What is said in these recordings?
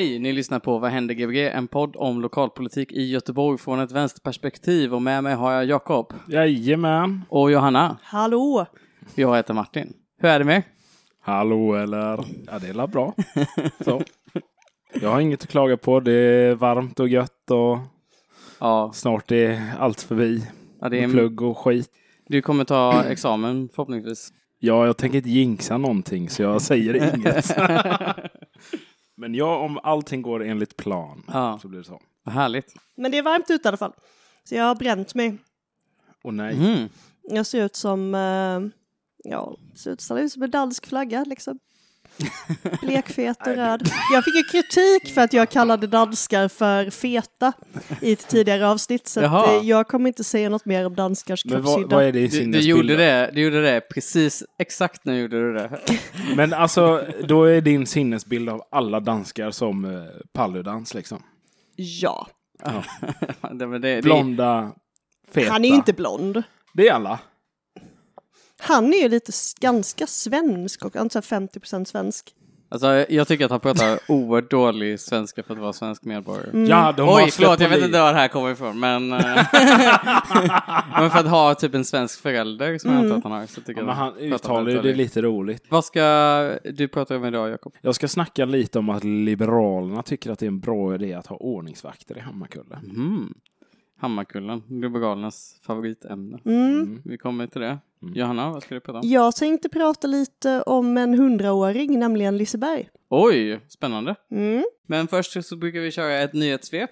Hej, ni lyssnar på Vad händer Gbg? En podd om lokalpolitik i Göteborg från ett vänsterperspektiv och med mig har jag Jakob Jajamän. och Johanna. Hallå! Jag heter Martin. Hur är det med? Hallå eller? Ja, det är la bra. Så. Jag har inget att klaga på. Det är varmt och gött och Ja, snart är allt förbi. ja det är Med en... plugg och skit. du kommer ta examen förhoppningsvis. Ja, jag tänker inte jinxa någonting så jag säger inget. Men ja, om allting går enligt plan Ja. så blir det så. Vad härligt. Men det är varmt ute i alla fall. Så jag har bränt mig. Och nej. Mm. Jag ser ut som, eh, ja, ser ut som en dansk flagga liksom. Blekfet och röd. Jag fick ju kritik för att jag kallade danskar för feta i ett tidigare avsnitt. Så att, eh, jag kommer inte säga något mer om danskars Men vad, kroppshydda. vad är det i Du, du, gjorde det, du gjorde det precis exakt när gjorde du det. Men alltså, då är din sinnesbild av alla danskar som eh, palludans liksom. Ja, det, det, Blonda, feta. han är inte blond. Det är alla. Han är ju lite ganska svensk och alltså 50% svensk. Alltså, jag tycker att han pratar oerhört dålig svenska för att vara svensk medborgare. Mm. Ja, de Oj, förlåt, jag vet inte var det här kommer ifrån, men... eh, men för att ha typ en svensk förälder som jag antar att han har, så tycker Ja, jag men han uttalar ju det lite roligt. Vad ska du prata om idag, Jakob? Jag ska snacka lite om att Liberalerna tycker att det är en bra idé att ha ordningsvakter i Hammarkulle. Mm. Hammarkullen, Liberalernas favoritämne. Mm. Vi kommer till det. Mm. Johanna, vad ska du prata om? Jag tänkte prata lite om en hundraåring, nämligen Liseberg. Oj, spännande. Mm. Men först så brukar vi köra ett nyhetssvep.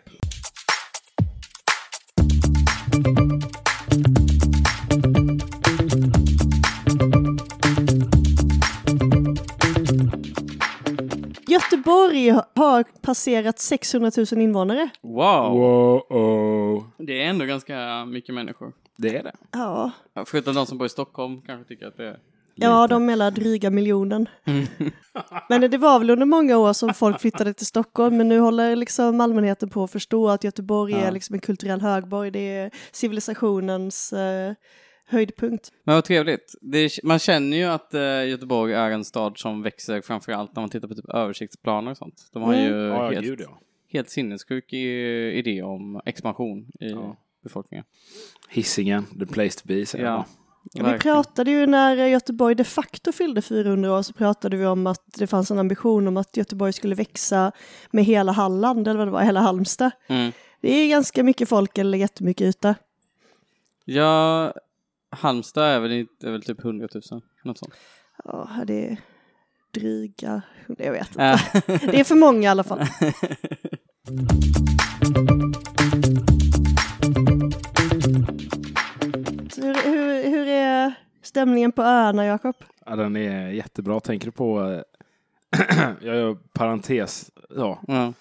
Göteborg har passerat 600 000 invånare. Wow! Wow. Det är ändå ganska mycket människor. Det är det. Ja, Ja, Förutom de som bor i Stockholm kanske tycker att det är... ja Lite. de menar dryga miljonen. Men det var väl under många år som folk flyttade till Stockholm, men nu håller liksom allmänheten på att förstå att Göteborg Ja. är liksom en kulturell högborg. Det är civilisationens eh, höjdpunkt. Men vad trevligt. Det är, man känner ju att eh, Göteborg är en stad som växer framför allt när man tittar på typ översiktsplaner och sånt. De har Mm. ju Ja, helt, gud ja. helt sinnessjuk i- idé om expansion i Ja. befolkningen. Hisingen, the place to be, säger Ja, jag. Vi pratade ju när Göteborg de facto fyllde 400 år så pratade vi om att det fanns en ambition om att Göteborg skulle växa med hela Halland, eller vad det var, hela Halmstad. Mm. Det är ganska mycket folk eller jättemycket yta. Ja, Halmstad är väl, inte- är väl typ 100 000, något sånt. Ja, det är dryga, jag vet inte. Äh. Det är för många i alla fall. Så Hur, hur, hur är stämningen på öarna, Jakob? Ja, den är jättebra. Tänker du på... eh, jag gör parentes. Ja, ja.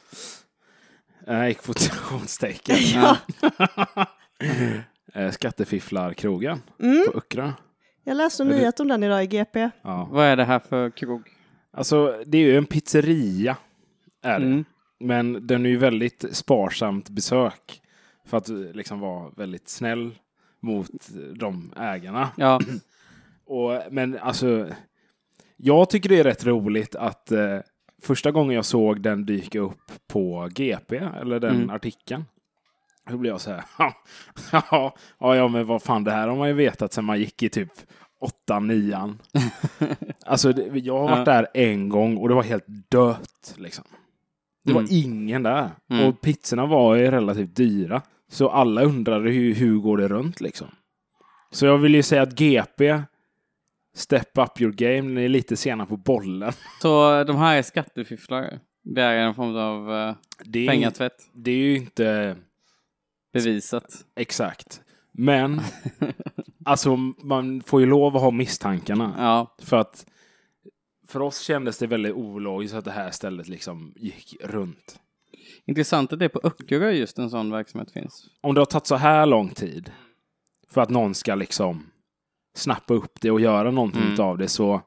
quotationstecken. Ja. Eh, Skattefifflarkrogen Mm, på Uckra. jag läste en nyhet om den idag i GP. Ja. Vad är det här för krog? Alltså, det är ju en pizzeria. Är det. Mm. Men den är ju väldigt sparsamt besök. För att liksom vara väldigt snäll mot de ägarna. Ja, Och, men alltså, jag tycker det är rätt roligt att eh, första gången jag såg den dyka upp på GP, eller den Mm. artikeln, då blev jag så här, ja, ja, ja, men vad fan, det här har man ju vetat sedan man gick i typ åtta, nian. alltså, det, jag har varit där en gång och det var helt dött, liksom. Det var Mm. ingen där. Mm. Och pizzorna var ju relativt dyra. Så alla undrade hur, hur går det runt liksom. Så jag vill ju säga att GP Step up your game, ni är lite sena på bollen. så de här är skattefifflare. Det är en form av eh, Det är, pengatvätt. det är ju inte Bevisat. exakt. Men alltså man får ju lov att ha misstankarna. Ja, För att för oss kändes det väldigt ologiskt att det här stället liksom gick runt. Intressant att det är på Öckerö just en sån verksamhet finns. Om det har tagit så här lång tid för att någon ska liksom snappa upp det och göra någonting Mm. av det så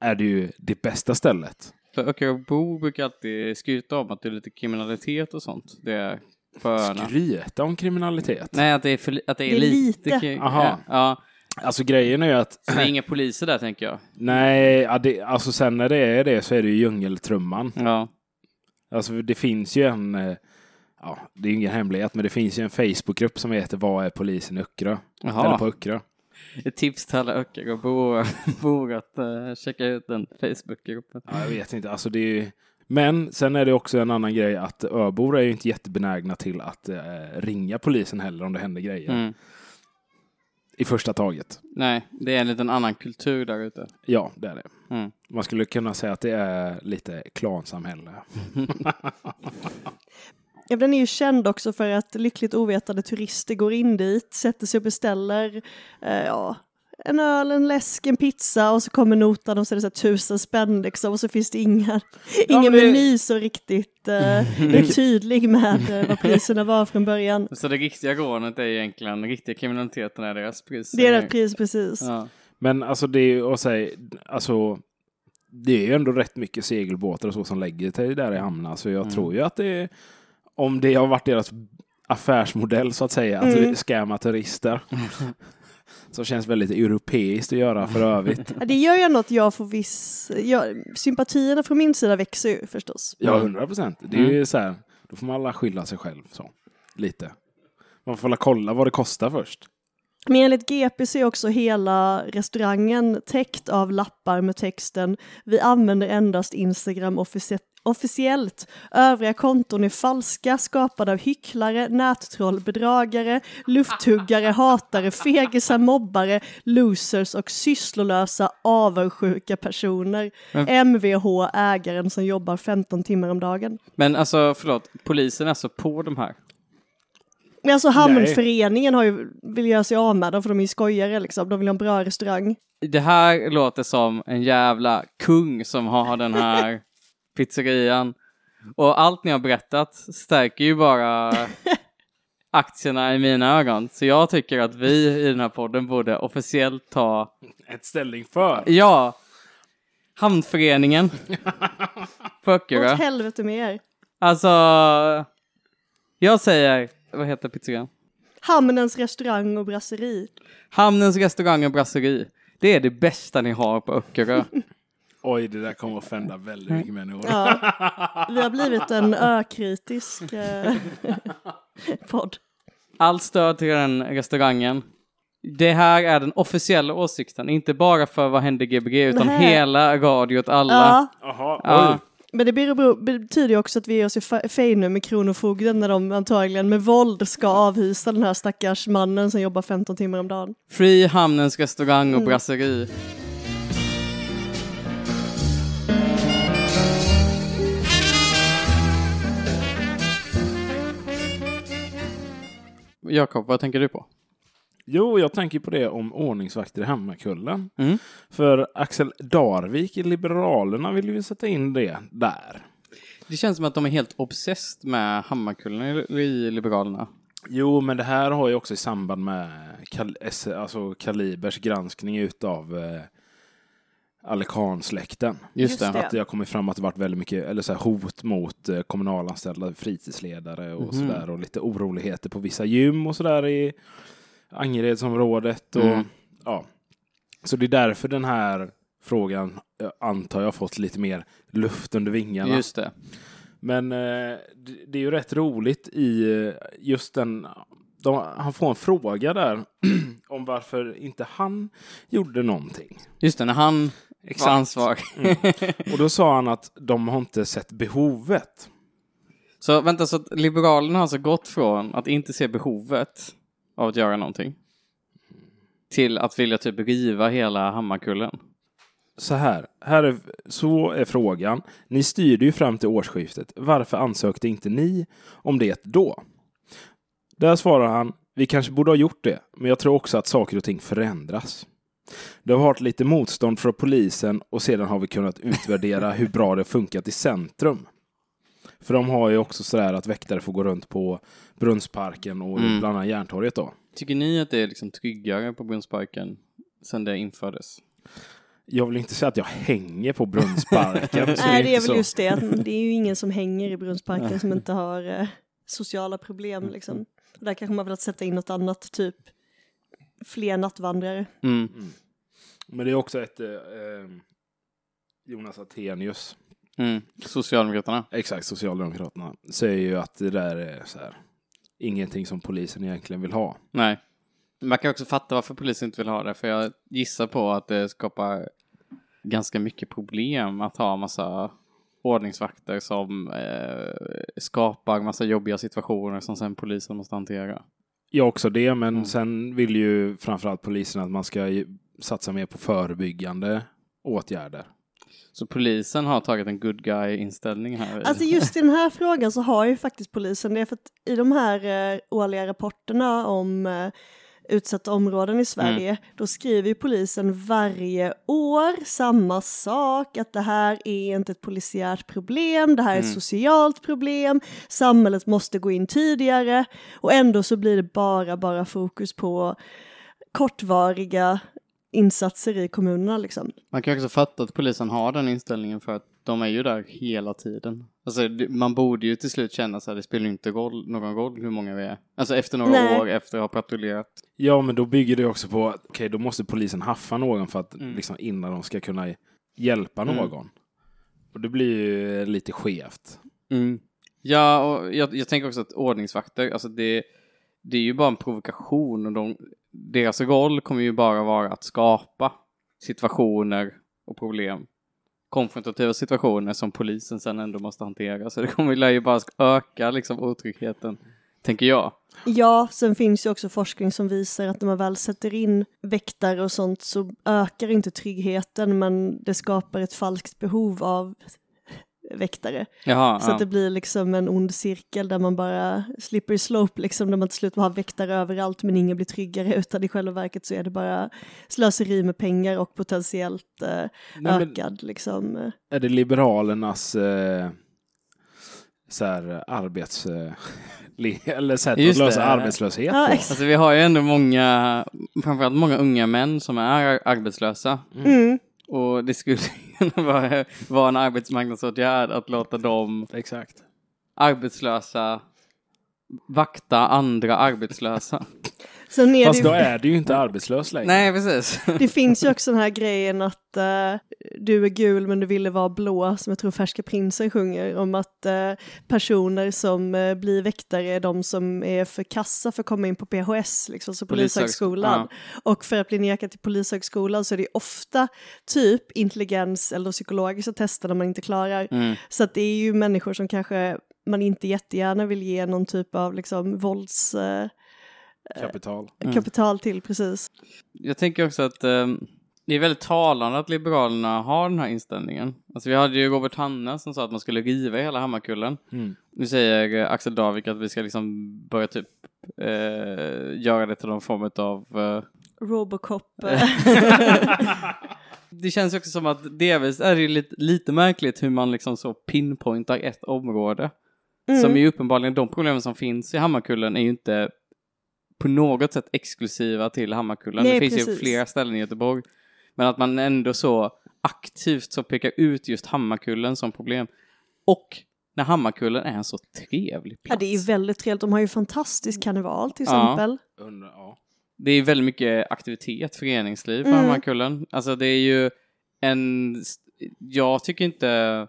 är det ju det bästa stället. För Öckeröbor brukar alltid skryta om att det är lite kriminalitet och sånt. Det öarna. Skryta om kriminalitet. Nej, att det är, för, att det är, Det är lite. lite. Aha. Ja, Alltså grejen är ju att så det är inga poliser där tänker jag. nej, alltså sen när det är det så är det ju djungeltrumman. Ja. Alltså det finns ju en, eh, ja det är ju ingen hemlighet, men det finns ju en Facebookgrupp som heter Vad är polisen i Öckerö? Eller på Öckerö. Ett tips till alla Öckeröbor bor att uh, checka ut den Facebookgruppen. Ja, jag vet inte, alltså det är ju... Men sen är det också en annan grej att öbor är ju inte jättebenägna till att eh, ringa polisen heller om det händer grejer. Mm. I första taget. Nej, det är en liten annan kultur där ute. Ja, det är det. Mm. Man skulle kunna säga att det är lite klansamhälle. Ja, den är ju känd också för att lyckligt ovetande turister går in dit, sätter sig och beställer eh, ja, en öl, en läsk, en pizza och så kommer notan och så är det så här tusen spänn liksom och så finns det inga, ingen men det- meny så riktigt eh, är tydlig med eh, vad priserna var från början. Så det riktiga rånet är egentligen, den riktiga kriminaliteten är deras pris. Det är rätt pris precis. Ja. Men alltså det är ju att säga, alltså det är ju ändå rätt mycket segelbåtar och så som lägger sig där i hamnar. Så jag Mm. tror ju att det är, om det har varit deras affärsmodell så att säga, att Mm. scamma turister. så känns väldigt europeiskt att göra för övrigt. Ja, Det gör ju ändå att jag får viss, ja, sympatierna från min sida växer ju förstås. Ja, hundra procent. Det är ju så här, då får man alla skylla sig själv så. Lite. Man får alla kolla vad det kostar först. Men enligt GP så är också hela restaurangen täckt av lappar med texten Vi använder endast Instagram officiellt. Övriga konton är falska, skapade av hycklare, nättroll, bedragare, lufthuggare, hatare, fegisar, mobbare, losers och sysslolösa avundsjuka personer. MVH, ägaren som jobbar 15 timmar om dagen. Men alltså, förlåt, polisen är alltså på de här? Men alltså Hamnföreningen har ju, vill göra sig av med dem för de är ju skojare liksom. De vill ha en bra restaurang. Det här låter som en jävla kung som har den här pizzerian. Och allt ni har berättat stärker ju bara aktierna i mina ögon. Så jag tycker att vi i den här podden borde officiellt ta, Ett ställning för. ja, Hamnföreningen på Åt Öckerö. helvete med er. Alltså, jag säger, vad heter pizzerian? Hamnens restaurang och brasseri. Hamnens restaurang och brasseri. Det är det bästa ni har på Öckerö. Oj, det där kommer att offenda väldigt mycket människor. Ja, vi har blivit en ökritisk eh, podd. Allt stöd till den restaurangen. Det här är den officiella åsikten, inte bara för Vad hände Gbg utan Nej. hela Radio åt alla. Ja, oj. men det betyder ju också att vi ger oss i fejd nu med Kronofogden när de antagligen med våld ska avhysa den här stackars mannen som jobbar 15 timmar om dagen. Free Hamnens restaurang och brasseri. Jakob, vad tänker du på? Jo, jag tänker på det om ordningsvakter i Hammarkullen. Mm. För Axel Darvik i Liberalerna vill ju sätta in det där. Det känns som att de är helt obsessed med Hammarkullen i- Liberalerna. Jo, men det här har ju också i samband med Kal alltså Kalibers granskning utav eh, Alican-släkten. Just, det. Att det har kommit fram att det varit väldigt mycket eller så här, hot mot eh, kommunalanställda fritidsledare och Mhm. sådär och lite oroligheter på vissa gym och sådär i Angeredsområdet och Mm. ja. Så det är därför den här frågan jag antar jag fått lite mer luft under vingarna. Just det. Men eh, det, är ju rätt roligt i eh, just den de, han får en fråga där om varför inte han gjorde någonting. Just det, när han var ansvarig. Och då sa han att de har inte sett behovet. Så vänta, så Liberalerna har alltså gått från att inte se behovet av att göra någonting till att vilja typ riva hela Hammarkullen. Så här, här är, så är frågan. Ni styrde ju fram till årsskiftet. Varför ansökte inte ni om det då? Där svarar han, vi kanske borde ha gjort det, men jag tror också att saker och ting förändras. Det har varit lite motstånd från polisen och sedan har vi kunnat utvärdera hur bra det funkat i centrum. För de har ju också sådär att väktare får gå runt på Brunnsparken och Mm. bland annat Järntorget då. Tycker ni att det är liksom tryggare på Brunnsparken sen det infördes? Jag vill inte säga att jag hänger på Brunnsparken. Nej, det är väl så. just det. att Det är ju ingen som hänger i Brunnsparken som inte har eh, sociala problem liksom. Och där kanske man vill sätta in något annat, typ fler nattvandrare. Mm. Men det är också ett eh, eh, Jonas Attenius, Mm. Socialdemokraterna. exakt Socialdemokraterna, säger ju att det där är så här, ingenting som polisen egentligen vill ha. Nej. Man kan också fatta varför polisen inte vill ha det, för jag gissar på att det skapar ganska mycket problem att ha massa ordningsvakter som eh, skapar massa jobbiga situationer som sen polisen måste hantera. Ja, också det, men Mm. sen vill ju framförallt polisen att man ska satsa mer på förebyggande åtgärder. Så polisen har tagit en good guy-inställning här. Alltså just i den här frågan så har ju faktiskt polisen det, för att i de här eh, årliga rapporterna om eh, utsatta områden i Sverige, då skriver polisen varje år samma sak, att det här är inte ett polisiärt problem, det här är ett Mm. socialt problem, samhället måste gå in tidigare och ändå så blir det bara, bara fokus på kortvariga insatser i kommunerna liksom. Man kan också fatta att polisen har den inställningen för att de är ju där hela tiden. Alltså man borde ju till slut känna så här, det spelar ju inte roll, någon roll hur många vi är. Alltså efter några Nej. år efter att ha patrullerat. Ja, men då bygger det också på att okej, då måste polisen haffa någon för att Mm. liksom, innan de ska kunna hjälpa Mm. någon. Och det blir ju lite skevt. Ja, och jag, jag tänker också att ordningsvakter, alltså det, det är ju bara en provokation och de, deras roll kommer ju bara vara att skapa situationer och problem. Konfrontativa situationer som polisen sen ändå måste hantera. Så det kommer ju bara öka liksom otryggheten, tänker jag. Ja, sen finns ju också forskning som visar att när man väl sätter in väktare och sånt så ökar inte tryggheten men det skapar ett falskt behov av väktare. Jaha, Så att det blir liksom en ond cirkel där man bara slipper slope liksom där man till slut har väktare överallt men ingen blir tryggare utan i själva verket så är det bara slöseri med pengar och potentiellt eh, Nej, men ökad liksom. eh, är det Liberalernas eh, så här, arbets... Eh, eller sätt Just att lösa det. arbetslöshet Ja. Alltså vi har ju ändå många, framförallt många unga män som är arbetslösa. Mm. Och det skulle kunna vara, vara en arbetsmarknadsåtgärd att låta dem Exakt. arbetslösa vakta andra arbetslösa. Sen är Fast det, då är du ju inte arbetslös längre. Nej, precis. det finns ju också den här grejen att eh, du är gul men du ville vara blå som jag tror Färska Prinsen sjunger om att eh, personer som eh, blir väktare är de som är för kassa för att komma in på PHS, liksom, så Polishögskolan. Och för att bli nekad till Polishögskolan så är det ofta typ intelligens eller psykologiska tester man inte klarar. Mm. Så att det är ju människor som kanske man inte jättegärna vill ge någon typ av liksom våldskapital eh, Kapital. Mm. kapital till precis. Jag tänker också att eh, det är väldigt talande att Liberalerna har den här inställningen. Alltså vi hade ju Robert Hanna som sa att man skulle riva hela Hammarkullen. Mm. Nu säger eh, Axel Davik att vi ska liksom börja typ eh, göra det till någon form av eh, Robocop. eh, Det känns också som att delvis är det lite, lite märkligt hur man liksom så pinpointar ett område. Mm. Som är ju uppenbarligen de problemen som finns i Hammarkullen är ju inte på något sätt exklusiva till Hammarkullen. Nej, det finns ju precis. flera ställen i Göteborg. Men att man ändå så aktivt så pekar ut just Hammarkullen som problem. Och när Hammarkullen är en så trevlig plats. Ja, det är ju väldigt trevligt. De har ju fantastisk karneval till Ja. exempel. Ja. Det är väldigt mycket aktivitet, föreningsliv på Mm. Hammarkullen. Alltså det är ju en, jag tycker inte,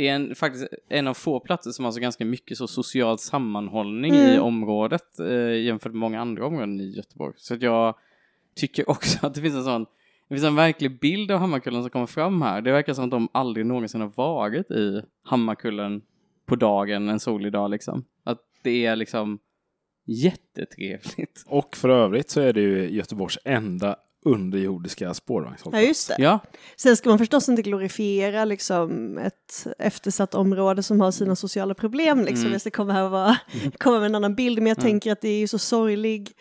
det är en, faktiskt en av få platser som har så ganska mycket så social sammanhållning i Mm. området eh, jämfört med många andra områden i Göteborg. Så att jag tycker också att det finns en sån, det finns en verklig bild av Hammarkullen som kommer fram här. Det verkar som att de aldrig någonsin har varit i Hammarkullen på dagen, en solig dag liksom. Att det är liksom jättetrevligt. Och för övrigt så är det ju Göteborgs enda underjordiska Ja, spårvagnshållplats. just det. Ja, Sen ska man förstås inte glorifiera liksom, ett eftersatt område som har sina sociala problem. Liksom. Mm. Jag ska komma här och vara, komma med en annan bild, men jag Mm. tänker att det är ju så sorglig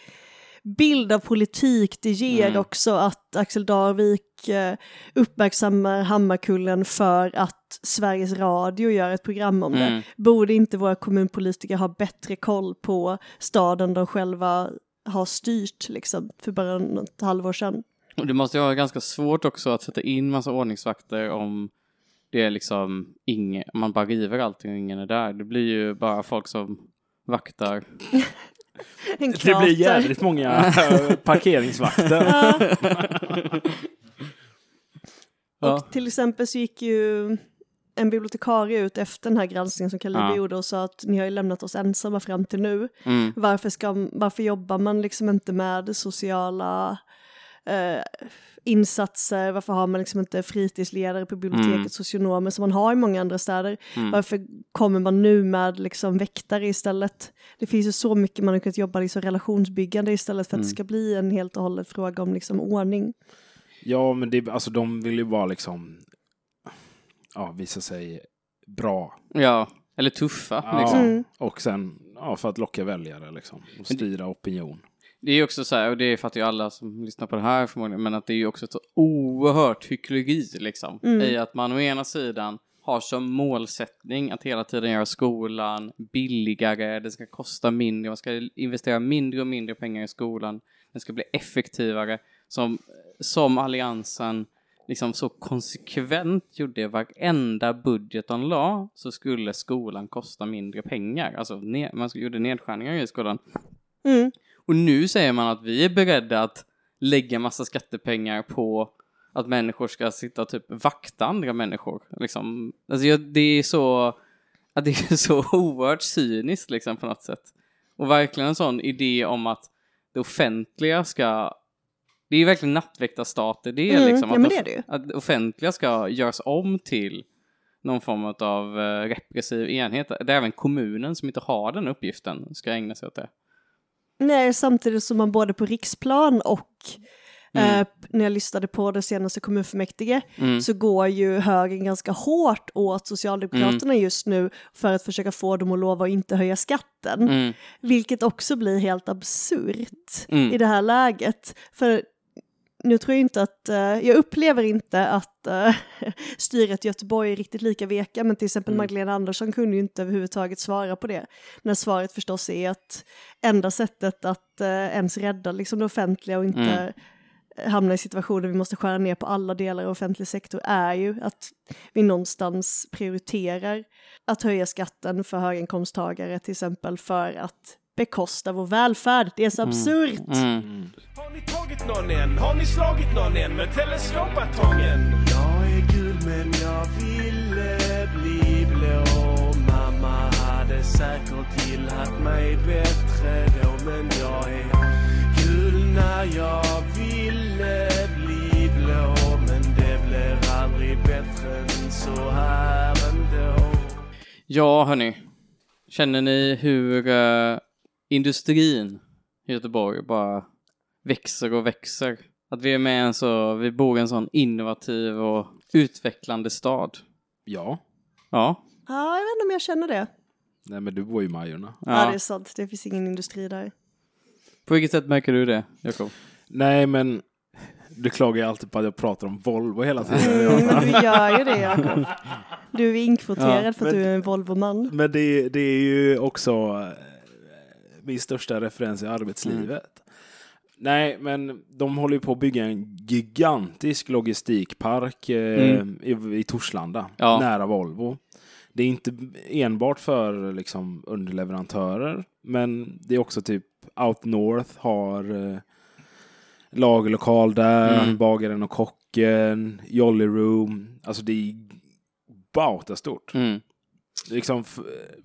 bild av politik det ger Mm. också att Axel Darvik eh, uppmärksammar Hammarkullen för att Sveriges Radio gör ett program om det. Mm. Borde inte våra kommunpolitiker ha bättre koll på staden de själva har styrt liksom, för bara något halvår sedan? Och det måste ju vara ganska svårt också att sätta in massa ordningsvakter om det är liksom ingen, man bara river allting och ingen är där. Det blir ju bara folk som vaktar. En Det blir jävligt många parkeringsvakter. Ja. Och till exempel så gick ju en bibliotekarie ut efter den här granskningen som Kaliber Ja. gjorde och sa att ni har ju lämnat oss ensamma fram till nu. Mm. Varför, ska, varför jobbar man liksom inte med sociala eh, insatser? Varför har man liksom inte fritidsledare på biblioteket, Mm. socionomer som man har i många andra städer? Mm. Varför kommer man nu med liksom väktare istället? Det finns ju så mycket man har kunnat jobba liksom relationsbyggande istället för att Mm. det ska bli en helt och hållet fråga om liksom ordning. Ja, men det, alltså, de vill ju bara liksom ja, visa sig bra. Ja, eller tuffa Ja, liksom. Mm. Och sen ja, för att locka väljare liksom, och styra opinion. Det är ju också så här, och det fattar ju alla som lyssnar på det här förmodligen, men att det är ju också ett så oerhört hyckleri liksom. Mm. I att man å ena sidan har som målsättning att hela tiden göra skolan billigare, det ska kosta mindre, man ska investera mindre och mindre pengar i skolan, den ska bli effektivare, som, som alliansen liksom så konsekvent gjorde varenda budget de la så skulle skolan kosta mindre pengar. Alltså ne- man gjorde nedskärningar i skolan. Mm. Och nu säger man att vi är beredda att lägga massa skattepengar på att människor ska sitta och typ vakta andra människor. Liksom. Alltså jag, det är så, att det är så oerhört cyniskt liksom på något sätt. Och verkligen en sån idé om att det offentliga ska det är ju verkligen nattväktarstater det är Mm, liksom. ja, att, men det är det att offentliga ska göras om till någon form av eh, repressiv enhet. Där även kommunen som inte har den uppgiften ska ägna sig åt det. Nej, samtidigt som man både på riksplan och Mm. eh, när jag lyssnade på det senaste kommunfullmäktige Mm. så går ju högern ganska hårt åt Socialdemokraterna just nu för att försöka få dem att lova att inte höja skatten. Mm. Vilket också blir helt absurt Mm. i det här läget. För nu tror jag inte att, eh, jag upplever inte att uh, styret i Göteborg är riktigt lika veka, men till exempel Mm. Magdalena Andersson kunde ju inte överhuvudtaget svara på det. När svaret förstås är att enda sättet att uh, ens rädda liksom, det offentliga och inte Mm. hamna i situationer vi måste skära ner på alla delar av offentlig sektor är ju att vi någonstans prioriterar att höja skatten för höginkomsttagare till exempel för att bekosta vår välfärd. Det är så absurt. Mm. Har ni tagit någon än? Har ni slagit någon än med teleskopbatongen? Jag är gul men jag ville bli blå Mamma hade säkert gillat mig bättre då Men jag är gul när jag ville bli blå Men det blir aldrig bättre än så här ändå Ja, hörni. Känner ni hur eh, industrin i Göteborg bara växer och växer? Att vi är med en så, vi bor i en sån innovativ och utvecklande stad. Ja. Ja. Ja, jag vet inte om jag känner det. Nej, men du bor ju i Majorna. Ja. ja. det är sant. Det finns ingen industri där. På vilket sätt märker du det, Jakob? Nej, men du klagar ju alltid på att jag pratar om Volvo hela tiden. Mm, du gör ju det, Jakob. Du är inkvoterad Ja, för att men- du är en Volvo-man. Men det, det är ju också min största referens i arbetslivet. Nej, men de håller ju på att bygga en gigantisk logistikpark eh, Mm. i, i Torslanda, Ja. nära Volvo. Det är inte enbart för liksom, underleverantörer, men det är också typ Out North har eh, lagerlokal där, Mm. Bagaren och Kocken, Jolly Room. Alltså det är bautastort Mm. liksom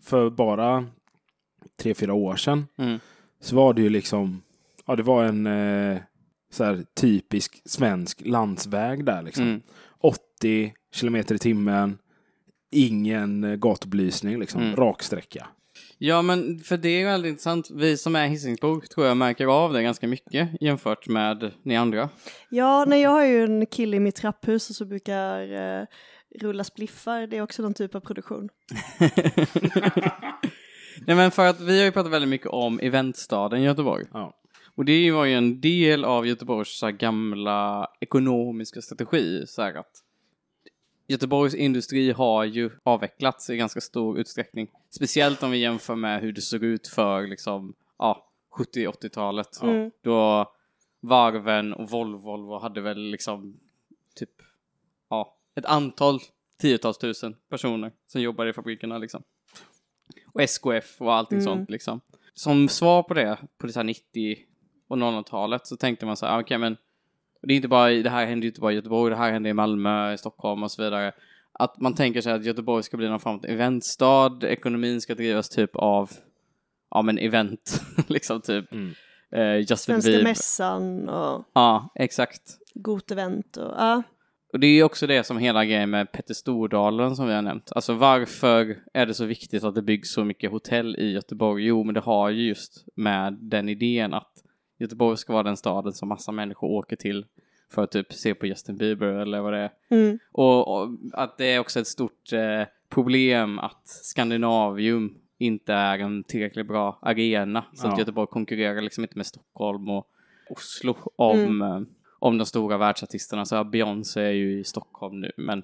för bara tre, fyra år sedan Mm. så var det ju liksom, ja det var en eh, så här typisk svensk landsväg där liksom. Mm. 80 kilometer i timmen, ingen eh, gatubelysning liksom, Mm. rak sträcka. Ja, men för det är ju väldigt intressant. Vi som är Hisingsbor tror jag märker av det ganska mycket jämfört med ni andra. Ja, nej, jag har ju en kille i mitt trapphus och så brukar eh, rulla spliffar. Det är också någon typ av produktion. Nej, men för att vi har ju pratat väldigt mycket om eventstaden Göteborg. Ja. Och det var ju en del av Göteborgs så här, gamla ekonomiska strategi. Så här att Göteborgs industri har ju avvecklats i ganska stor utsträckning. Speciellt om vi jämför med hur det såg ut för liksom, ja, 70-80-talet. Mm. Då varven och Volvo, Volvo hade väl liksom typ, ja, ett antal tiotals tusen personer som jobbade i fabrikerna liksom. Och SKF och allting Mm. sånt liksom. Som svar på det, på det här 90 och 00-talet så tänkte man så här, ah, okej men det är inte bara, i- det här händer ju inte bara i Göteborg, det här händer i Malmö, i Stockholm och så vidare. Att man tänker sig att Göteborg ska bli någon form av eventstad, ekonomin ska drivas typ av, ja men event, liksom typ. Mm. Justin Svenska Bieber. mässan och Ja, exakt. Got Event och ja. Och det är ju också det som hela grejen med Petter Stordalen som vi har nämnt. Alltså varför är det så viktigt att det byggs så mycket hotell i Göteborg? Jo, men det har ju just med den idén att Göteborg ska vara den staden som massa människor åker till för att typ se på Justin Bieber eller vad det är. Mm. Och, och att det är också ett stort eh, problem att Skandinavium inte är en tillräckligt bra arena. Så att Ja. Göteborg konkurrerar liksom inte med Stockholm och Oslo om, eh, om de stora världsartisterna. Så Beyoncé är ju i Stockholm nu, men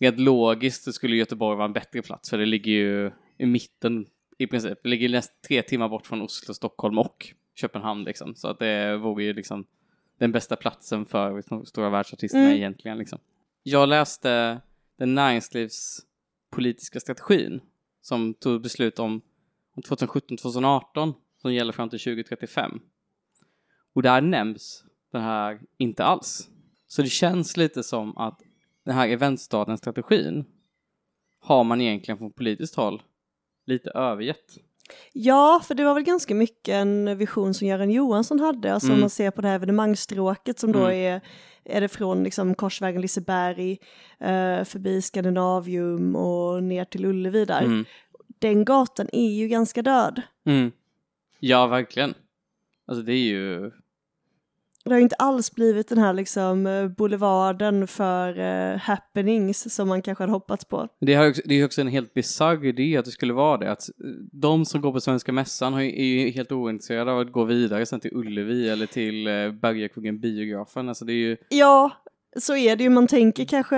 rent logiskt så skulle Göteborg vara en bättre plats för det ligger ju i mitten i princip. Det ligger nästan tre timmar bort från Oslo, Stockholm och Köpenhamn liksom. Så att det vore ju liksom den bästa platsen för de stora världsartisterna Mm. egentligen liksom. Jag läste den näringslivspolitiska strategin som tog beslut om 2017-2018 som gäller fram till 2035. Och där nämns den här inte alls. Så det känns lite som att den här eventstaden-strategin har man egentligen från politiskt håll lite övergett. Ja, för det var väl ganska mycket en vision som Göran Johansson hade, alltså om Mm. man ser på det här evenemangsstråket som då Mm. är, är det från liksom Korsvägen Liseberg, eh, förbi Skandinavium och ner till Ullevi där. Mm. Den gatan är ju ganska död. Mm. Ja, verkligen. Alltså det är ju... Det har inte alls blivit den här liksom eh, boulevarden för eh, happenings som man kanske hade hoppats på. Det är också, det är också en helt bisarr idé att det skulle vara det. Att eh, de som går på Svenska Mässan har är ju helt ointresserade av att gå vidare sen till Ullevi eller till eh, Bergakungen biografen. Alltså det är ju... Ja, så är det ju. Man tänker kanske,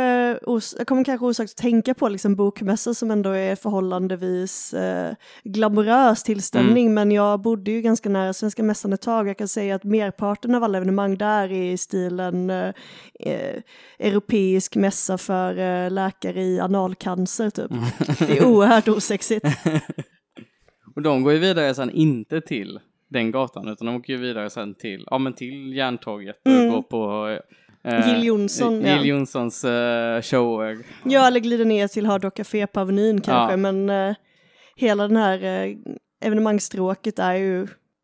jag kommer kanske osökt att tänka på liksom bokmässor som ändå är förhållandevis eh, glamorös tillställning, men jag bodde ju ganska nära Svenska Mässan ett tag. Jag kan säga att merparten av alla evenemang där är i stilen eh, eh, europeisk mässa för eh, läkare i analcancer typ. Det är oerhört osexigt. Och de går ju vidare sen inte till den gatan utan de åker ju vidare sen till, ja men till Järntorget och Mm. går på eh, Jill Johnson, Jill ja. Johnsons eh, shower. Ja, eller glider ner till Hard Rock Café på Avenyn kanske, Ja. men eh, hela den här eh, evenemangsstråket är ju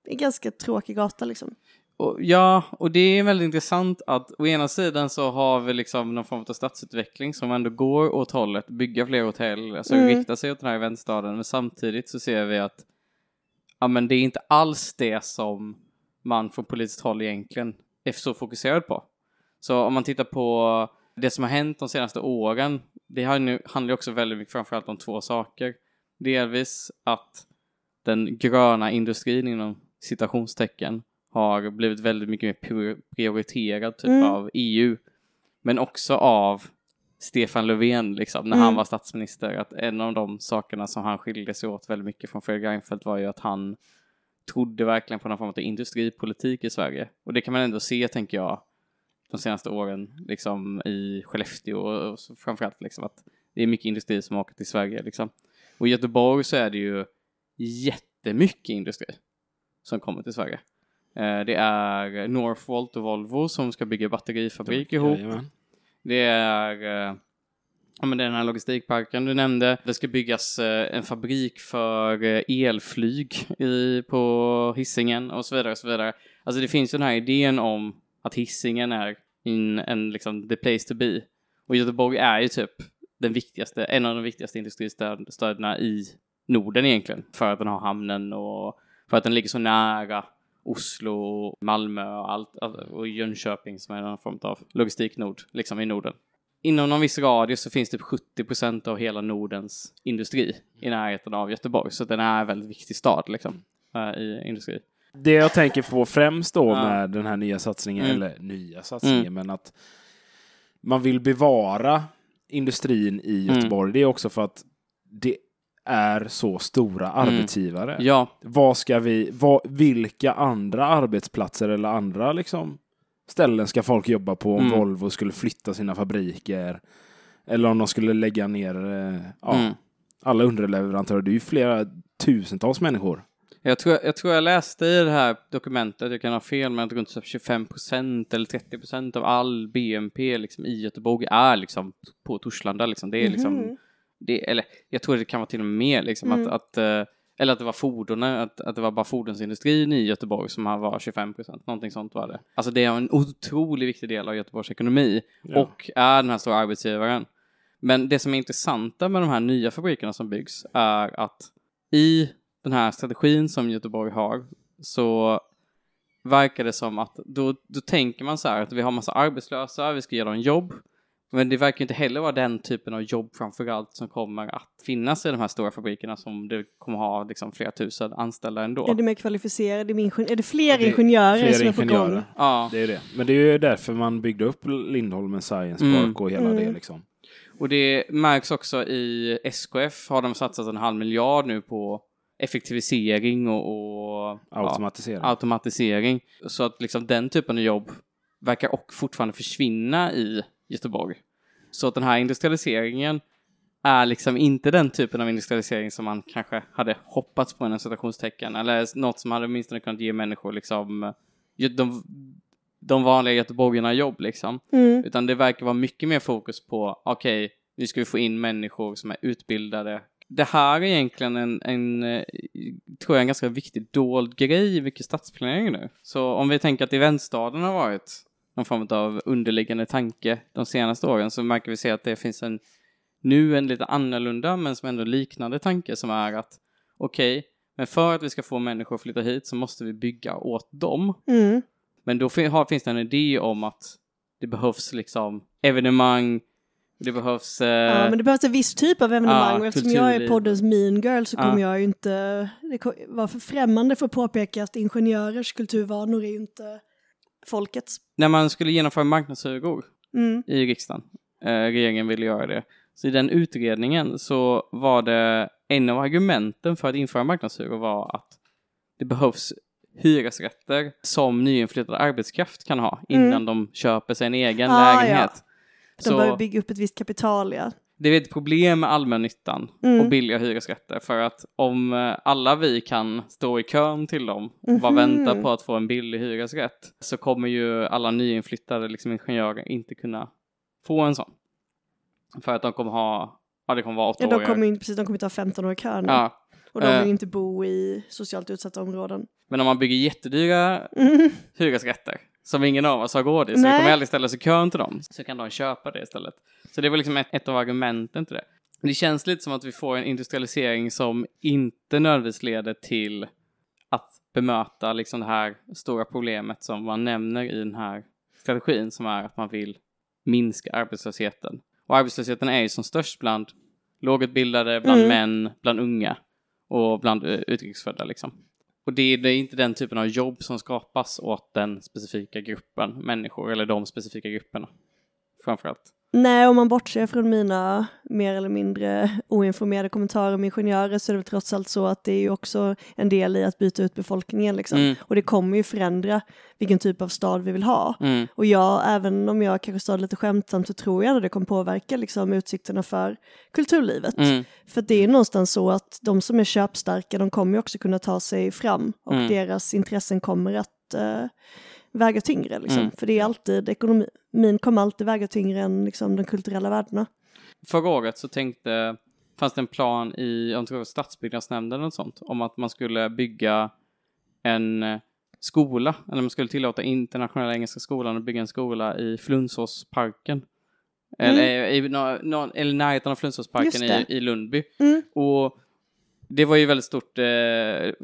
en ganska tråkig gata liksom. Och, ja, och det är väldigt intressant att å ena sidan så har vi liksom någon form av stadsutveckling som ändå går åt hållet, bygga fler hotell, alltså Mm. rikta sig åt den här eventstaden, men samtidigt så ser vi att ja, men det är inte alls det som man från politiskt håll egentligen är så fokuserad på. Så om man tittar på det som har hänt de senaste åren, det har nu, handlar ju också väldigt mycket framförallt om två saker. Delvis att den gröna industrin inom citationstecken har blivit väldigt mycket mer prior- prioriterad typ Mm. av EU. Men också av Stefan Löfven liksom, när Mm. han var statsminister. Att en av de sakerna som han skilde sig åt väldigt mycket från Fredrik Reinfeldt var ju att han trodde verkligen på någon form av industripolitik i Sverige. Och det kan man ändå se, tänker jag, de senaste åren, liksom i Skellefteå och, och framförallt liksom att det är mycket industri som åker till Sverige liksom. Och i Göteborg så är det ju jättemycket industri som kommer till Sverige. Eh, Det är Northvolt och Volvo som ska bygga batterifabrik ihop. Jajamän. Det är eh, ja, men den här logistikparken du nämnde. Det ska byggas eh, en fabrik för eh, elflyg i, på hissingen och så vidare. Och så vidare. Alltså det finns ju den här idén om att hissingen är in, en, liksom, the place to be. Och Göteborg är ju typ den viktigaste, en av de viktigaste industristäderna i Norden egentligen. För att den har hamnen och för att den ligger så nära Oslo, Malmö och, allt, alltså, och Jönköping som är någon form av logistiknod, liksom i Norden. Inom någon viss radie så finns typ 70 procent av hela Nordens industri i närheten av Göteborg, så den är en väldigt viktig stad liksom, eh, i industri. Det jag tänker på främst då Ja. med den här nya satsningen, Mm. eller nya satsningen, Mm. men att man vill bevara industrin i Mm. Göteborg. Det är också för att det är så stora arbetsgivare. Ja, Vad ska vi, vad, vilka andra arbetsplatser eller andra liksom ställen ska folk jobba på om Mm. Volvo skulle flytta sina fabriker? Eller om de skulle lägga ner eh, ja, mm. alla underleverantörer. Det är ju flera tusentals människor. Jag tror, jag tror jag läste i det här dokumentet, jag kan ha fel, men att runt så 25 procent eller 30 procent av all BNP liksom, i Göteborg är liksom på Torslanda. Liksom. Det är liksom, Mhm. det, eller jag tror det kan vara till och med mer, liksom, Mm. att, att, eh, eller att det var fordonen, att, att det var bara fordonsindustrin i Göteborg som var 25 procent, någonting sånt var det. Alltså det är en otroligt viktig del av Göteborgs ekonomi Ja. och är den här stora arbetsgivaren. Men det som är intressanta med de här nya fabrikerna som byggs är att i den här strategin som Göteborg har så verkar det som att då, då tänker man så här att vi har massa arbetslösa, vi ska ge dem jobb. Men det verkar inte heller vara den typen av jobb framförallt som kommer att finnas i de här stora fabrikerna som det kommer ha liksom flera tusen anställda ändå. Är det mer kvalificerade? Är det, ingen- är det fler Det är ingenjörer Fler som är på gång? ingenjörer. Ja, Det är det. Men det är ju därför man byggde upp Lindholmen Science Mm. Park och hela Mm. det liksom. och det märks också i SKF har de satsat en halv miljard nu på effektivisering och, och ja, Automatisering. automatisering. Så att liksom den typen av jobb verkar och fortfarande försvinna i Göteborg. Så att den här industrialiseringen är liksom inte den typen av industrialisering som man kanske hade hoppats på inom citationstecken eller något som hade åtminstone kunnat ge människor liksom ju- de, de vanliga göteborgarna jobb liksom. Mm. Utan det verkar vara mycket mer fokus på, okej, nu ska vi få in människor som är utbildade. Det här är egentligen en, en eh, tror jag, en ganska viktig dold grej i mycket stadsplanering nu. Så om vi tänker att eventstaden har varit någon form av underliggande tanke de senaste åren så märker vi se att det finns en nu en lite annorlunda men som ändå liknande tanke som är att okej, men för att vi ska få människor att flytta hit så måste vi bygga åt dem. Mm. Men då finns det en idé om att det behövs liksom evenemang, det behövs... Eh, Ja, men det behövs en viss typ av evenemang Ja, eftersom jag är poddens mean girl så Ja. kommer jag ju inte det vara för främmande för att påpeka att ingenjörers kulturvanor är ju inte folkets. När man skulle genomföra marknadshyror Mm. i riksdagen, eh, regeringen ville göra det, så i den utredningen så var det en av argumenten för att införa marknadshyror var att det behövs hyresrätter som nyinflyttad arbetskraft kan ha innan Mm. de köper sig en egen Ah, lägenhet. De Så- behöver bygga upp ett visst kapital, ja. Det är ett problem med allmännyttan Mm. och billiga hyresrätter för att om eh, alla vi kan stå i kön till dem och bara Mhm. vänta på att få en billig hyresrätt så kommer ju alla nyinflyttade liksom, ingenjörer inte kunna få en sån. För att de kommer ha, ja det kommer vara åtta ja de år. kommer ju inte, precis, de kommer inte ha 15 år i kön. Ja, Och de eh. vill inte bo i socialt utsatta områden. men om man bygger jättedyra Mm. hyresrätter som ingen av oss har råd i, så vi kommer aldrig ställa sig i kön till dem, så kan de köpa det istället. Så det var liksom ett, ett av argumenten till det. Det känns lite som att vi får en industrialisering som inte nödvändigtvis leder till att bemöta liksom det här stora problemet som man nämner i den här strategin som är att man vill minska arbetslösheten. Och arbetslösheten är ju som störst bland lågutbildade, bland Mm. män, bland unga och bland eh, utrikesfödda liksom. Och det är, det är inte den typen av jobb som skapas åt den specifika gruppen människor, eller de specifika grupperna. Framförallt. Nej, om man bortser från mina mer eller mindre oinformerade kommentarer om ingenjörer så är det väl trots allt så att det är ju också en del i att byta ut befolkningen liksom. Mm. Och det kommer ju förändra vilken typ av stad vi vill ha. Mm. Och jag, även om jag kanske sa det lite skämtsamt, så tror jag att det kommer påverka liksom, utsikterna för kulturlivet. Mm. För det är någonstans så att de som är köpstarka, de kommer ju också kunna ta sig fram och Mm. deras intressen kommer att eh, väga tyngre. Liksom. Mm. För det är alltid, ekonomin kommer alltid väga tyngre än liksom, de kulturella värdena. Förra året så tänkte, fanns det en plan i, om det var stadsbyggnadsnämnden eller något sånt, om att man skulle bygga en eh, skola, eller man skulle tillåta internationella engelska skolan att bygga en skola i Flundsåsparken. Eller, i, nå- nå- eller i närheten av det. i, i Lundby. Mm. Och det var ju väldigt stort, eh,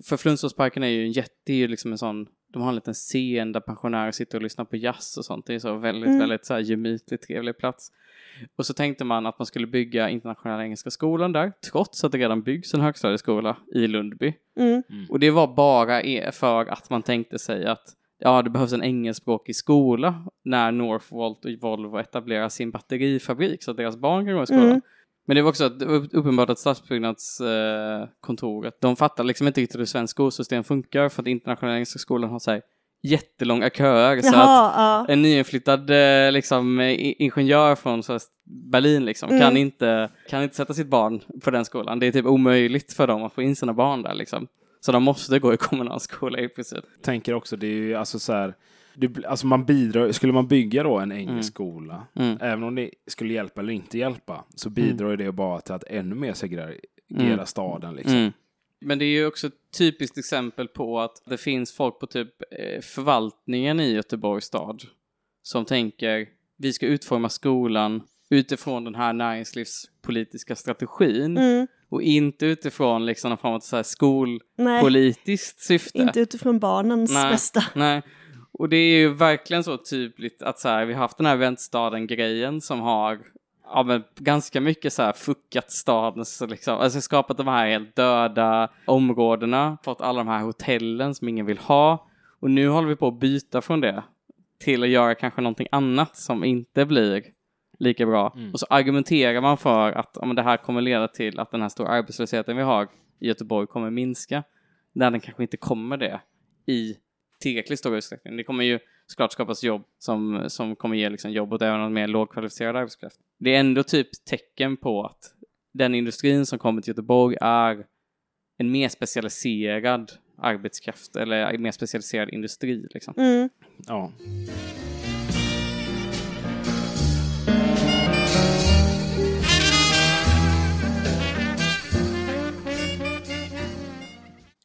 för Flundsåsparken är ju en jätte, det är ju liksom en sån de har en liten scen där pensionärer sitter och lyssnar på jazz och sånt. Det är så väldigt, Mm. väldigt så här gemytligt trevlig plats. Och så tänkte man att man skulle bygga internationella engelska skolan där, trots att det redan byggs en högstadieskola i Lundby. Mm. Och det var bara e- för att man tänkte sig att ja, det behövs en engelskspråkig skola när Northvolt och Volvo etablerar sin batterifabrik så att deras barn kan gå i skolan. Men det var också uppenbart att stadsbyggnadskontoret, eh, de fattar liksom inte riktigt hur svenskt skolsystem funkar för att internationella engelska skolan har så här jättelånga köer. Så att Jaha, ja. en nyinflyttad eh, liksom, ingenjör från så här, Berlin liksom, Mm. kan, inte, kan inte sätta sitt barn på den skolan. Det är typ omöjligt för dem att få in sina barn där. Liksom. Så de måste gå i kommunal skola i princip. tänker också, det är ju alltså så här, det, alltså man bidrar, skulle man bygga då en engelsk Mm. skola, Mm. även om det skulle hjälpa eller inte hjälpa, så bidrar ju det bara till att ännu mer segregera Mm. staden. Liksom. Mm. Men det är ju också ett typiskt exempel på att det finns folk på typ eh, förvaltningen i Göteborgs stad som tänker vi ska utforma skolan utifrån den här näringslivspolitiska strategin Mm. och inte utifrån liksom någon form av så här Nej, skolpolitiskt syfte. inte utifrån barnens Nej. bästa. Nej. Och det är ju verkligen så tydligt att så här, vi har haft den här väntstaden-grejen som har ja, men ganska mycket så här fuckat stadens, liksom, alltså skapat de här helt döda områdena, fått alla de här hotellen som ingen vill ha. Och nu håller vi på att byta från det till att göra kanske någonting annat som inte blir lika bra. Mm. Och så argumenterar man för att ja, det här kommer leda till att den här stora arbetslösheten vi har i Göteborg kommer minska. Där den kanske inte kommer det i tillräckligt stor utsträckning. Det kommer ju såklart skapas jobb som, som kommer ge liksom jobb åt även en mer lågkvalificerad arbetskraft. Det är ändå typ tecken på att den industrin som kommer till Göteborg är en mer specialiserad arbetskraft eller en mer specialiserad industri. Liksom. Mm. Ja.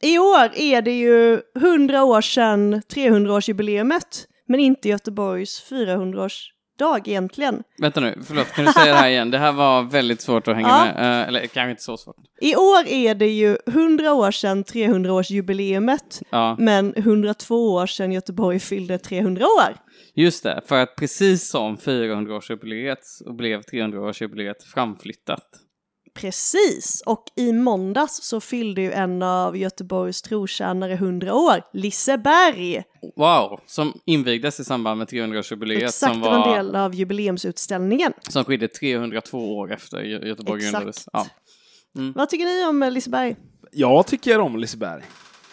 I år är det ju 100 år sedan 300-årsjubileumet, men inte Göteborgs 400-årsdag egentligen. Vänta nu, förlåt, kan du säga det här igen? Det här var väldigt svårt att hänga Ja. med. Eh, eller kanske inte så svårt. I år är det ju 100 år sedan 300-årsjubileumet, Ja, men 102 år sedan Göteborg fyllde 300 år. just det. För att precis som 400-årsjubileet så blev 300-årsjubileet framflyttat. Precis, och i måndags så fyllde ju en av Göteborgs trotjänare 100 år, Liseberg. Wow! Som invigdes i samband med 300-årsjubileet Exakt, som, var en del av jubileumsutställningen. som skedde 302 år efter Gö- Göteborg Exakt. grundades. Ja. Vad tycker ni om eh, Liseberg? Jag tycker om Liseberg.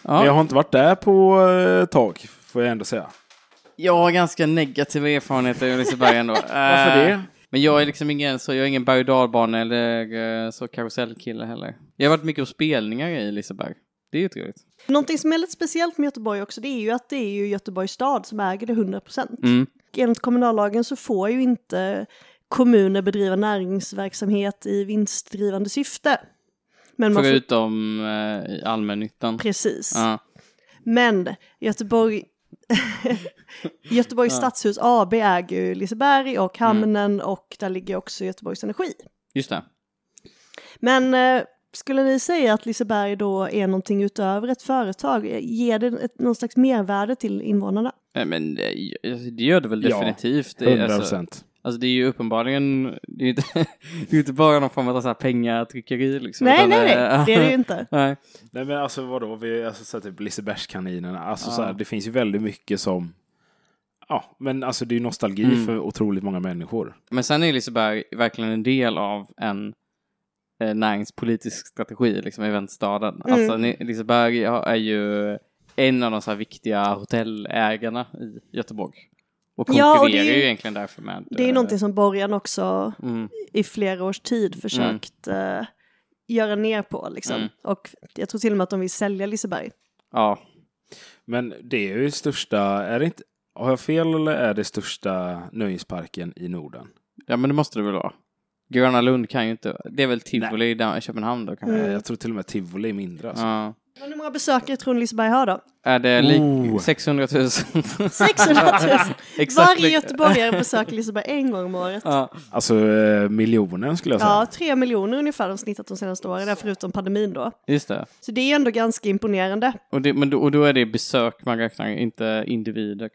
Men jag Ja. har inte varit där på ett tag, får jag ändå säga. Jag har ganska negativa erfarenheter av Liseberg ändå. Varför Eh, det? Men jag är liksom ingen, så jag är ingen berg och dalbana eller eh, så karusellkille heller. Jag har varit mycket på spelningar i Liseberg. Det är ju trevligt. Någonting som är lite speciellt med Göteborg också, det är ju att det är ju Göteborgs stad som äger det 100 procent. Mm. Enligt kommunallagen så får ju inte kommuner bedriva näringsverksamhet i vinstdrivande syfte. Men man får, Förutom eh, i allmännyttan. precis. Ja. Men Göteborg, Göteborgs Ja. stadshus AB äger ju Liseberg och Mm. hamnen och där ligger också Göteborgs Energi. Just det. Men eh, skulle ni säga att Liseberg då är någonting utöver ett företag? Ger det ett, någon slags mervärde till invånarna? Eh, Men det gör det väl Ja, definitivt. Det, är 100 alltså, procent. alltså det är ju uppenbarligen, det är ju inte, det är inte bara någon form av så här pengatryckeri liksom. Nej, nej, nej, det är det ju inte. Nej. Nej men alltså vadå, vi alltså så här, typ Lisebergskaninerna, alltså Ja. så här, det finns ju väldigt mycket som Ja, men alltså det är ju nostalgi Mm. för otroligt många människor. Men sen är Liseberg verkligen en del av en eh, näringspolitisk strategi liksom, i väntstaden. Mm. Alltså Liseberg är ju en av de så här viktiga hotellägarna i Göteborg. Och Ja, konkurrerar och det är- ju egentligen därför med... Det är eh, någonting som Borgen också Mm, i flera års tid försökt eh, göra ner på liksom. Mm. Och jag tror till och med att de vill sälja Liseberg. ja, Men det är ju största, är det inte, har jag fel eller är det största nöjesparken i Norden? ja, men det måste det väl vara. Gröna Lund kan ju inte... Det är väl Tivoli i Köpenhamn då kanske? Mm. Jag tror till och med Tivoli är mindre alltså. Ja. Men Hur många besökare tror ni Liseberg har då? Är det Oh. 600 000? 600 000! Exakt Varje göteborgare besöker Liseberg en gång om året. Ja. Alltså eh, miljonen skulle jag säga. Ja, tre miljoner ungefär de snittat de senaste åren, där förutom pandemin då. Just det. Så det är ändå ganska imponerande. Och, det men då, och då är det besök man räknar, inte individer.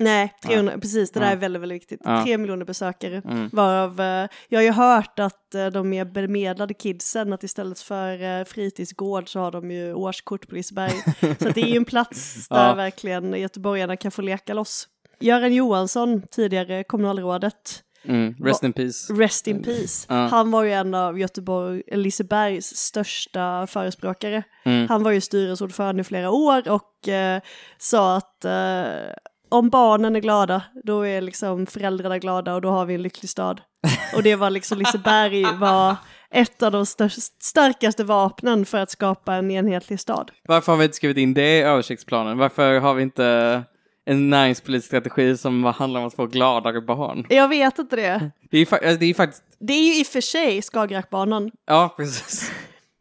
Nej, 300, precis, det där Ja. är väldigt, väldigt viktigt. Ja. Tre miljoner besökare. Mm. Varav, eh, jag har ju hört att eh, de mer bemedlade kidsen, att istället för eh, fritidsgård så har de ju årskort på Liseberg. så det är ju en plats där Ja. verkligen göteborgarna kan få leka loss. Göran Johansson, tidigare kommunalrådet, Mm. Rest in peace. Rest in peace. Ja. Han var ju en av Göteborg, Lisebergs största förespråkare. Mm. Han var ju styrelseordförande i flera år och eh, sa att eh, om barnen är glada, då är liksom föräldrarna glada och då har vi en lycklig stad. Och det var liksom Liseberg var ett av de starkaste vapnen för att skapa en enhetlig stad. Varför har vi inte skrivit in det i översiktsplanen? Varför har vi inte en näringspolitisk strategi som handlar om att få gladare barn? Jag vet inte det. Det är, alltså, det är faktiskt, Det är ju i och för sig Skagerrakbanan. ja precis.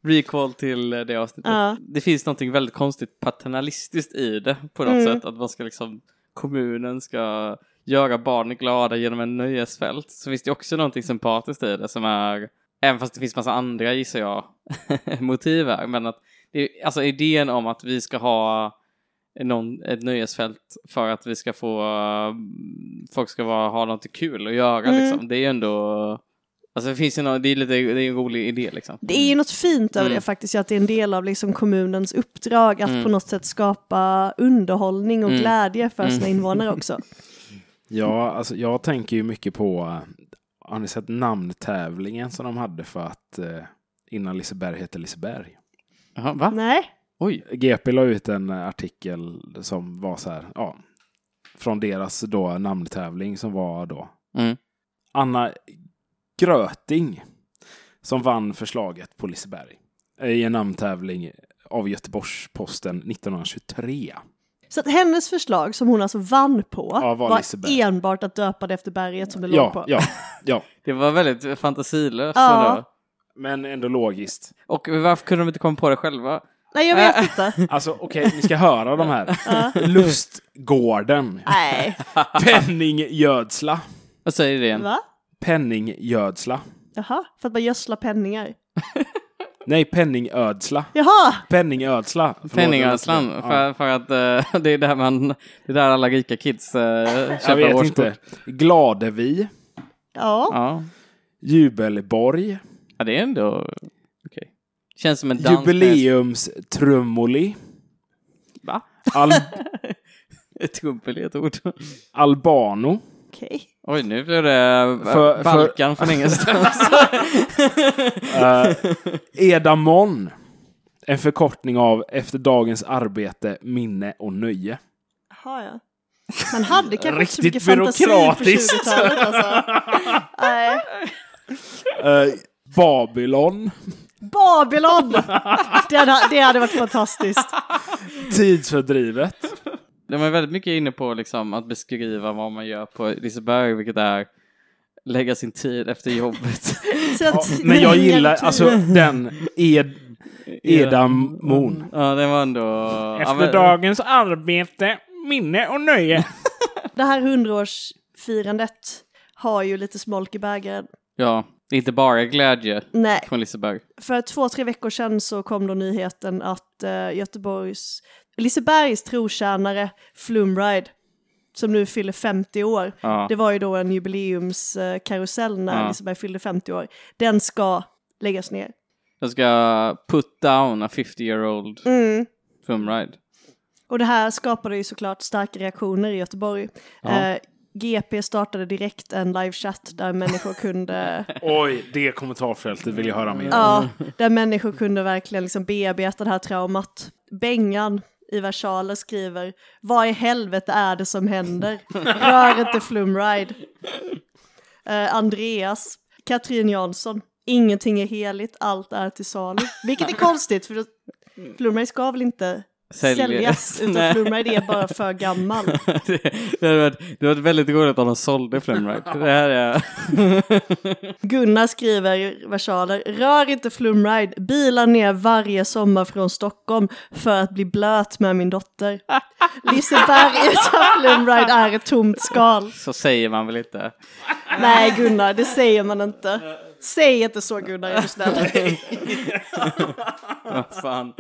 Recall till det avsnittet. Ja. Det finns någonting väldigt konstigt paternalistiskt i det på något Mm. sätt. Att man ska liksom, kommunen ska göra barnen glada genom en nöjesfält. Så finns det också någonting sympatiskt i det som är, även fast det finns massa andra gissar jag, motiv här. Men att, det alltså idén om att vi ska ha någon, ett nöjesfält för att vi ska få, uh, folk ska vara, ha något kul att göra Mm. liksom. Det är ju ändå, alltså det finns ju något, det är lite, det är en rolig idé liksom. Det är ju något fint över Mm. det faktiskt, att det är en del av liksom kommunens uppdrag att Mm. på något sätt skapa underhållning och Mm. glädje för sina Mm. invånare också. Ja, alltså jag tänker ju mycket på, har ni sett namntävlingen som de hade för att eh, innan Liseberg hette Liseberg? Jaha, va? Nej, Oj. GP la ut en eh, artikel som var så här, ja, från deras då namntävling som var då Mm. Anna Gröting som vann förslaget på Liseberg i en namntävling av Göteborgs-Posten 1923. så att hennes förslag som hon alltså vann på Ja, var var enbart att döpa det efter berget som det låg Ja, på. ja, ja, Det var väldigt fantasilöst Ja. ändå. men ändå logiskt. Och varför kunde de inte komma på det själva? Nej, jag vet inte. Alltså okej, ni ska höra de här. Lustgården, Nej, Penninggödsla, Vad säger det igen? va? Penninggödsla. Jaha, för att man gödslar penningar. Nej, penningödsla. Jaha, Penningödsla. Förlåt, Penningödslan, jag- för, för att eh, det är där man, det är där alla rika kids uh, Jag köper vet årskort. inte. Gladevi, ja. Ja. Jubelborg, ja, det är ändå okej. Känns som en dans. Jubileumstrummoli, Va? Al Ett trumpel är ett ord. Albano, Okej. Oj, nu blir det För- för, för- Balkan från ingenstans. eh, Edamon, en förkortning av efter dagens arbete, minne och nöje. Jaha, ja. Man hade kanske inte så Riktigt mycket fantasi på byråkratiskt. 20-talet alltså. Nej. Eh, Babylon, Babylon! Det hade, det hade varit fantastiskt. tidsfördrivet, De är väldigt mycket inne på liksom, att beskriva vad man gör på Liseberg, vilket är lägga sin tid efter jobbet. Så att, Ja, men jag gillar alltså den Ed, Edamon. Ja, det var ändå... ja, Efter men- dagens arbete, minne och nöje. Det här hundraårsfirandet har ju lite smolk i bägaren. Ja, inte bara glädje Nej, från Liseberg. för två, tre veckor sedan så kom då nyheten att uh, Göteborgs, Lisebergs trotjänare Flumride, som nu fyller 50 år, Ja. det var ju då en jubileumskarusell när Ja. Liseberg fyllde 50 år, den ska läggas ner. Jag ska put down a 50 year old Mm. film ride. Och det här skapade ju såklart starka reaktioner i Göteborg. Ja. Eh, GP startade direkt en livechatt där människor kunde, Oj, det kommentarfältet vill jag höra mer om. ja, där människor kunde verkligen liksom bearbeta det här traumat. Bengan i versaler skriver Vad i helvete är det som händer? Rör inte Flumride. Uh, Andreas, Katrin Jansson, ingenting är heligt, allt är till salu. Vilket är konstigt för Flumride ska väl inte Säljas, utan. Flumride är bara för gammal. det, det, hade varit, det hade varit väldigt roligt om de sålde Flumride. Det här är... Gunnar skriver i versaler, rör inte Flumride, bilar ner varje sommar från Stockholm för att bli blöt med min dotter. Liseberg utan Flumride är ett tomt skal. Så säger man väl inte? Nej Gunnar, det säger man inte. Säg inte så Gunnar, är du snäll. Vad fan.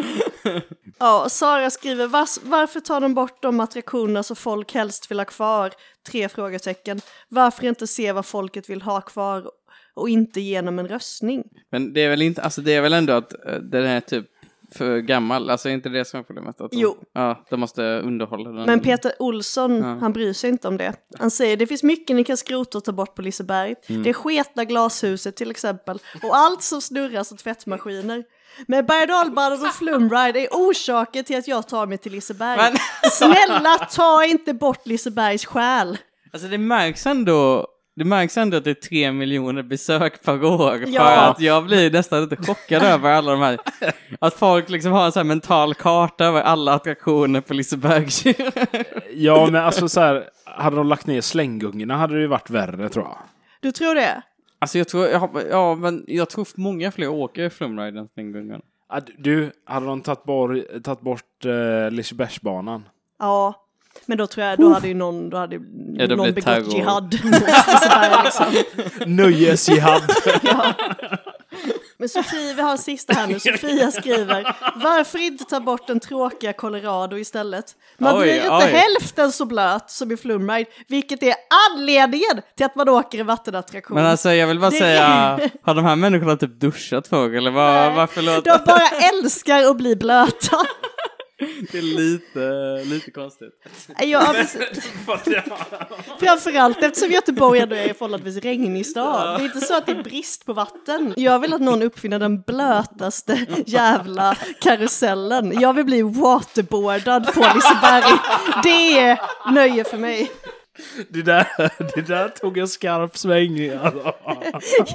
Ja, Sara skriver, "Vars- varför tar de bort de attraktionerna som folk helst vill ha kvar? Tre frågetecken. Varför inte se vad folket vill ha kvar och inte genom en röstning? Men det är väl inte, alltså det är väl ändå att eh, den är typ för gammal, alltså är inte det som är problemet? Att de, Jo. Ja, de måste underhålla den. Men Peter Olsson, Ja. han bryr sig inte om det. Han säger det finns mycket ni kan skrota och ta bort på Liseberg. Mm. Det sketna glashuset till exempel och allt som snurrar som tvättmaskiner. Men berg och och flumride är orsaken till att jag tar mig till Liseberg. Men- Snälla ta inte bort Lisebergs själ. Alltså det märks ändå, det märks ändå att det är tre miljoner besök per år. För Ja. att jag blir nästan lite chockad över alla de här, att folk liksom har en sån här mental karta över alla attraktioner på Liseberg. Ja, men alltså så här, hade de lagt ner slänggungorna hade det ju varit värre tror jag. Du tror det? Alltså jag tror, ja, ja men jag tror många fler åker Flumride än Springgungan. Ah, Du, hade de tagit bort, tagit bort uh, Lisebergsbanan? Ja. Men då tror jag, då hade ju någon, då hade Ja, någon begått terror. jihad liksom. Nöjesjihad! Ja. Men Sofie, vi har en sista här nu. Sofia skriver, varför inte ta bort den tråkiga Colorado istället? Man Oj, blir inte oj. hälften så blöt som i Flumride, vilket är anledningen till att man åker i vattenattraktion. Men alltså jag vill bara Det- säga, har de här människorna typ duschat förr eller Nej. varför låter De bara älskar att bli blöta. Det är lite, lite konstigt? Ja, precis. Framförallt eftersom Göteborg ändå är förhållandevis regnig stad. Det är inte så att det är brist på vatten. Jag vill att någon uppfinner den blötaste jävla karusellen. Jag vill bli waterboardad på Liseberg. Det är nöje för mig. Det där, det där tog en skarp sväng. Alltså.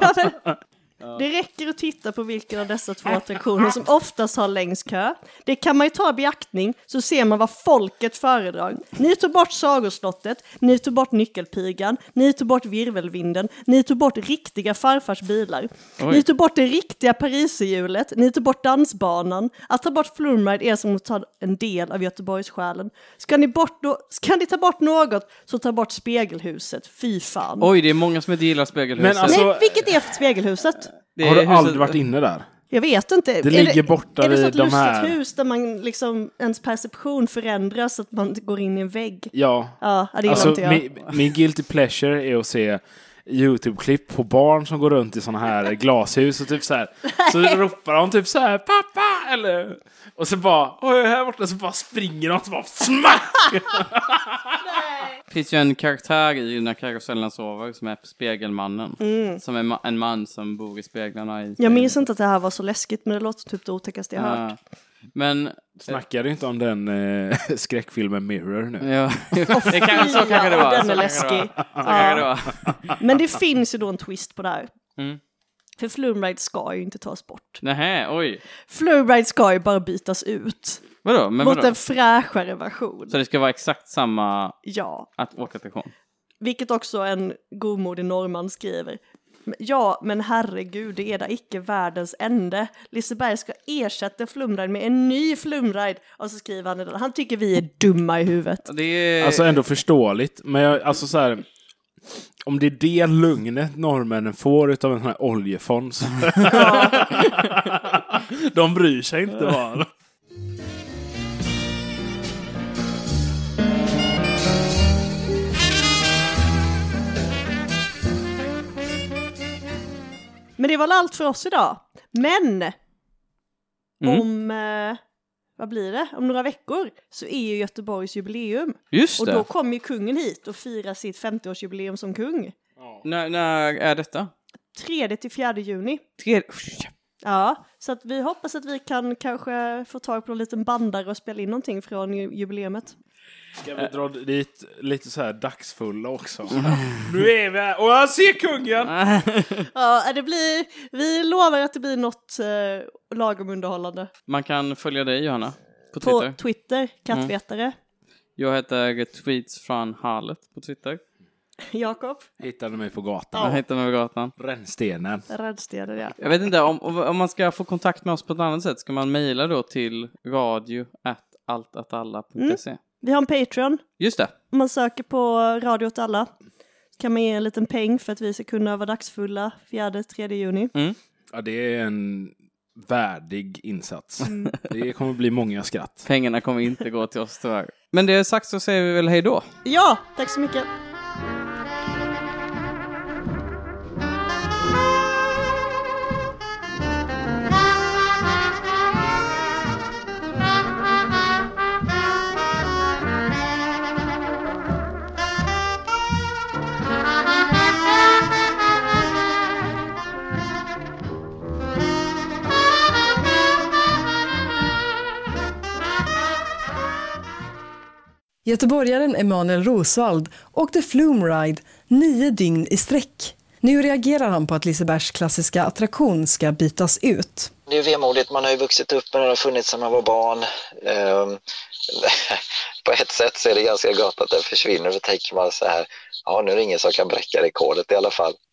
Ja, men, det räcker att titta på vilken av dessa två attraktioner som oftast har längst kö. Det kan man ju ta i beaktning så ser man vad folket föredrar. Ni tog bort Sagoslottet, ni tog bort Nyckelpigan, ni tog bort Virvelvinden, ni tog bort riktiga farfars bilar. Oj. Ni tog bort det riktiga pariserhjulet, ni tog bort dansbanan. Att ta bort Flumride är som att ta en del av Göteborgssjälen. Ska ni, bort då, ska ni ta bort något så ta bort spegelhuset, fy fan. Oj, det är många som inte gillar spegelhuset. Men alltså- Nej, vilket är spegelhuset? Det Har du är huset- aldrig varit inne där? Jag vet inte. Det Är ligger borta är det vid ett de här- hus där man liksom, ens perception förändras så att man går in i en vägg? Ja. Ja, det gillar Alltså, inte jag. min, min guilty pleasure är att se YouTube-klipp på barn som går runt i sådana här glashus och typ så här. Så ropar de typ så här pappa eller och så bara oj här borta så bara springer de och så bara smack! Det finns ju en karaktär i När karusellen sover som är Spegelmannen. Mm. Som är ma- en man som bor i speglarna i... Jag minns inte att det här var så läskigt, men det låter typ det otäckaste jag har hört. Ja. Men, Snackar du inte om den eh, skräckfilmen Mirror nu? ja, det kan, så kanske det var. den är läskig. var. Men det finns ju då en twist på det här. Mm. För Flumride ska ju inte tas bort. Nähä, oj. Flumride ska ju bara bytas ut Vadå? Men mot vadå? en fräschare version. Så det ska vara exakt samma Ja, att åkattraktion? vilket också en godmodig norrman skriver. Ja, men herregud, det är da icke världens ände. Liseberg ska ersätta Flumride med en ny Flumride. Och så skriver han det där. Han tycker vi är dumma i huvudet. Det är... Alltså ändå förståeligt, men jag, alltså så här. Om det är det lugnet norrmännen får utav en sån här oljefond så- De bryr sig inte bara. Men det var allt för oss idag. Men Mm. om, eh, vad blir det, om några veckor så är ju Göteborgs jubileum. Just Och det. då kommer ju kungen hit och firar sitt 50-årsjubileum som kung. När, när är detta? 3 till 4 juni. Tre... Ja, så att vi hoppas att vi kan kanske få tag på en liten bandare och spela in någonting från ju- jubileumet. Ska vi dra dit lite så här dagsfulla också? Nu är vi här och jag ser kungen! Ja, det blir, vi lovar att det blir något eh, lagom underhållande. Man kan följa dig Johanna. på På Twitter. Twitter, kattvetare. Jag heter Tweets från Harlet på Twitter. Jakob, Hittade mig på Jag gatan. hittar mig på gatan. Rännstenen. räddstenen ja. Jag vet inte, om, om man ska få kontakt med oss på ett annat sätt, ska man mejla då till radio altatalla.se? Vi har en Patreon. Just det. Om man söker på Radio åt alla så kan man ge en liten peng för att vi ska kunna vara dagsfulla 4-3 juni. Ja, det är en värdig insats. Det kommer bli många skratt. Pengarna kommer inte gå till oss tyvärr. Men det sagt så säger vi väl hej då. Ja, tack så mycket. Göteborgaren Emanuel Rosvald åkte Flume Ride nio dygn i sträck. Nu reagerar han på att Lisebergs klassiska attraktion ska bytas ut. Det är vemodigt, man har ju vuxit upp med den, och funnits sedan man var barn. Ehm, på ett sätt så är det ganska gott att den försvinner, då tänker man så här, ja nu är det ingen som kan bräcka rekordet i alla fall.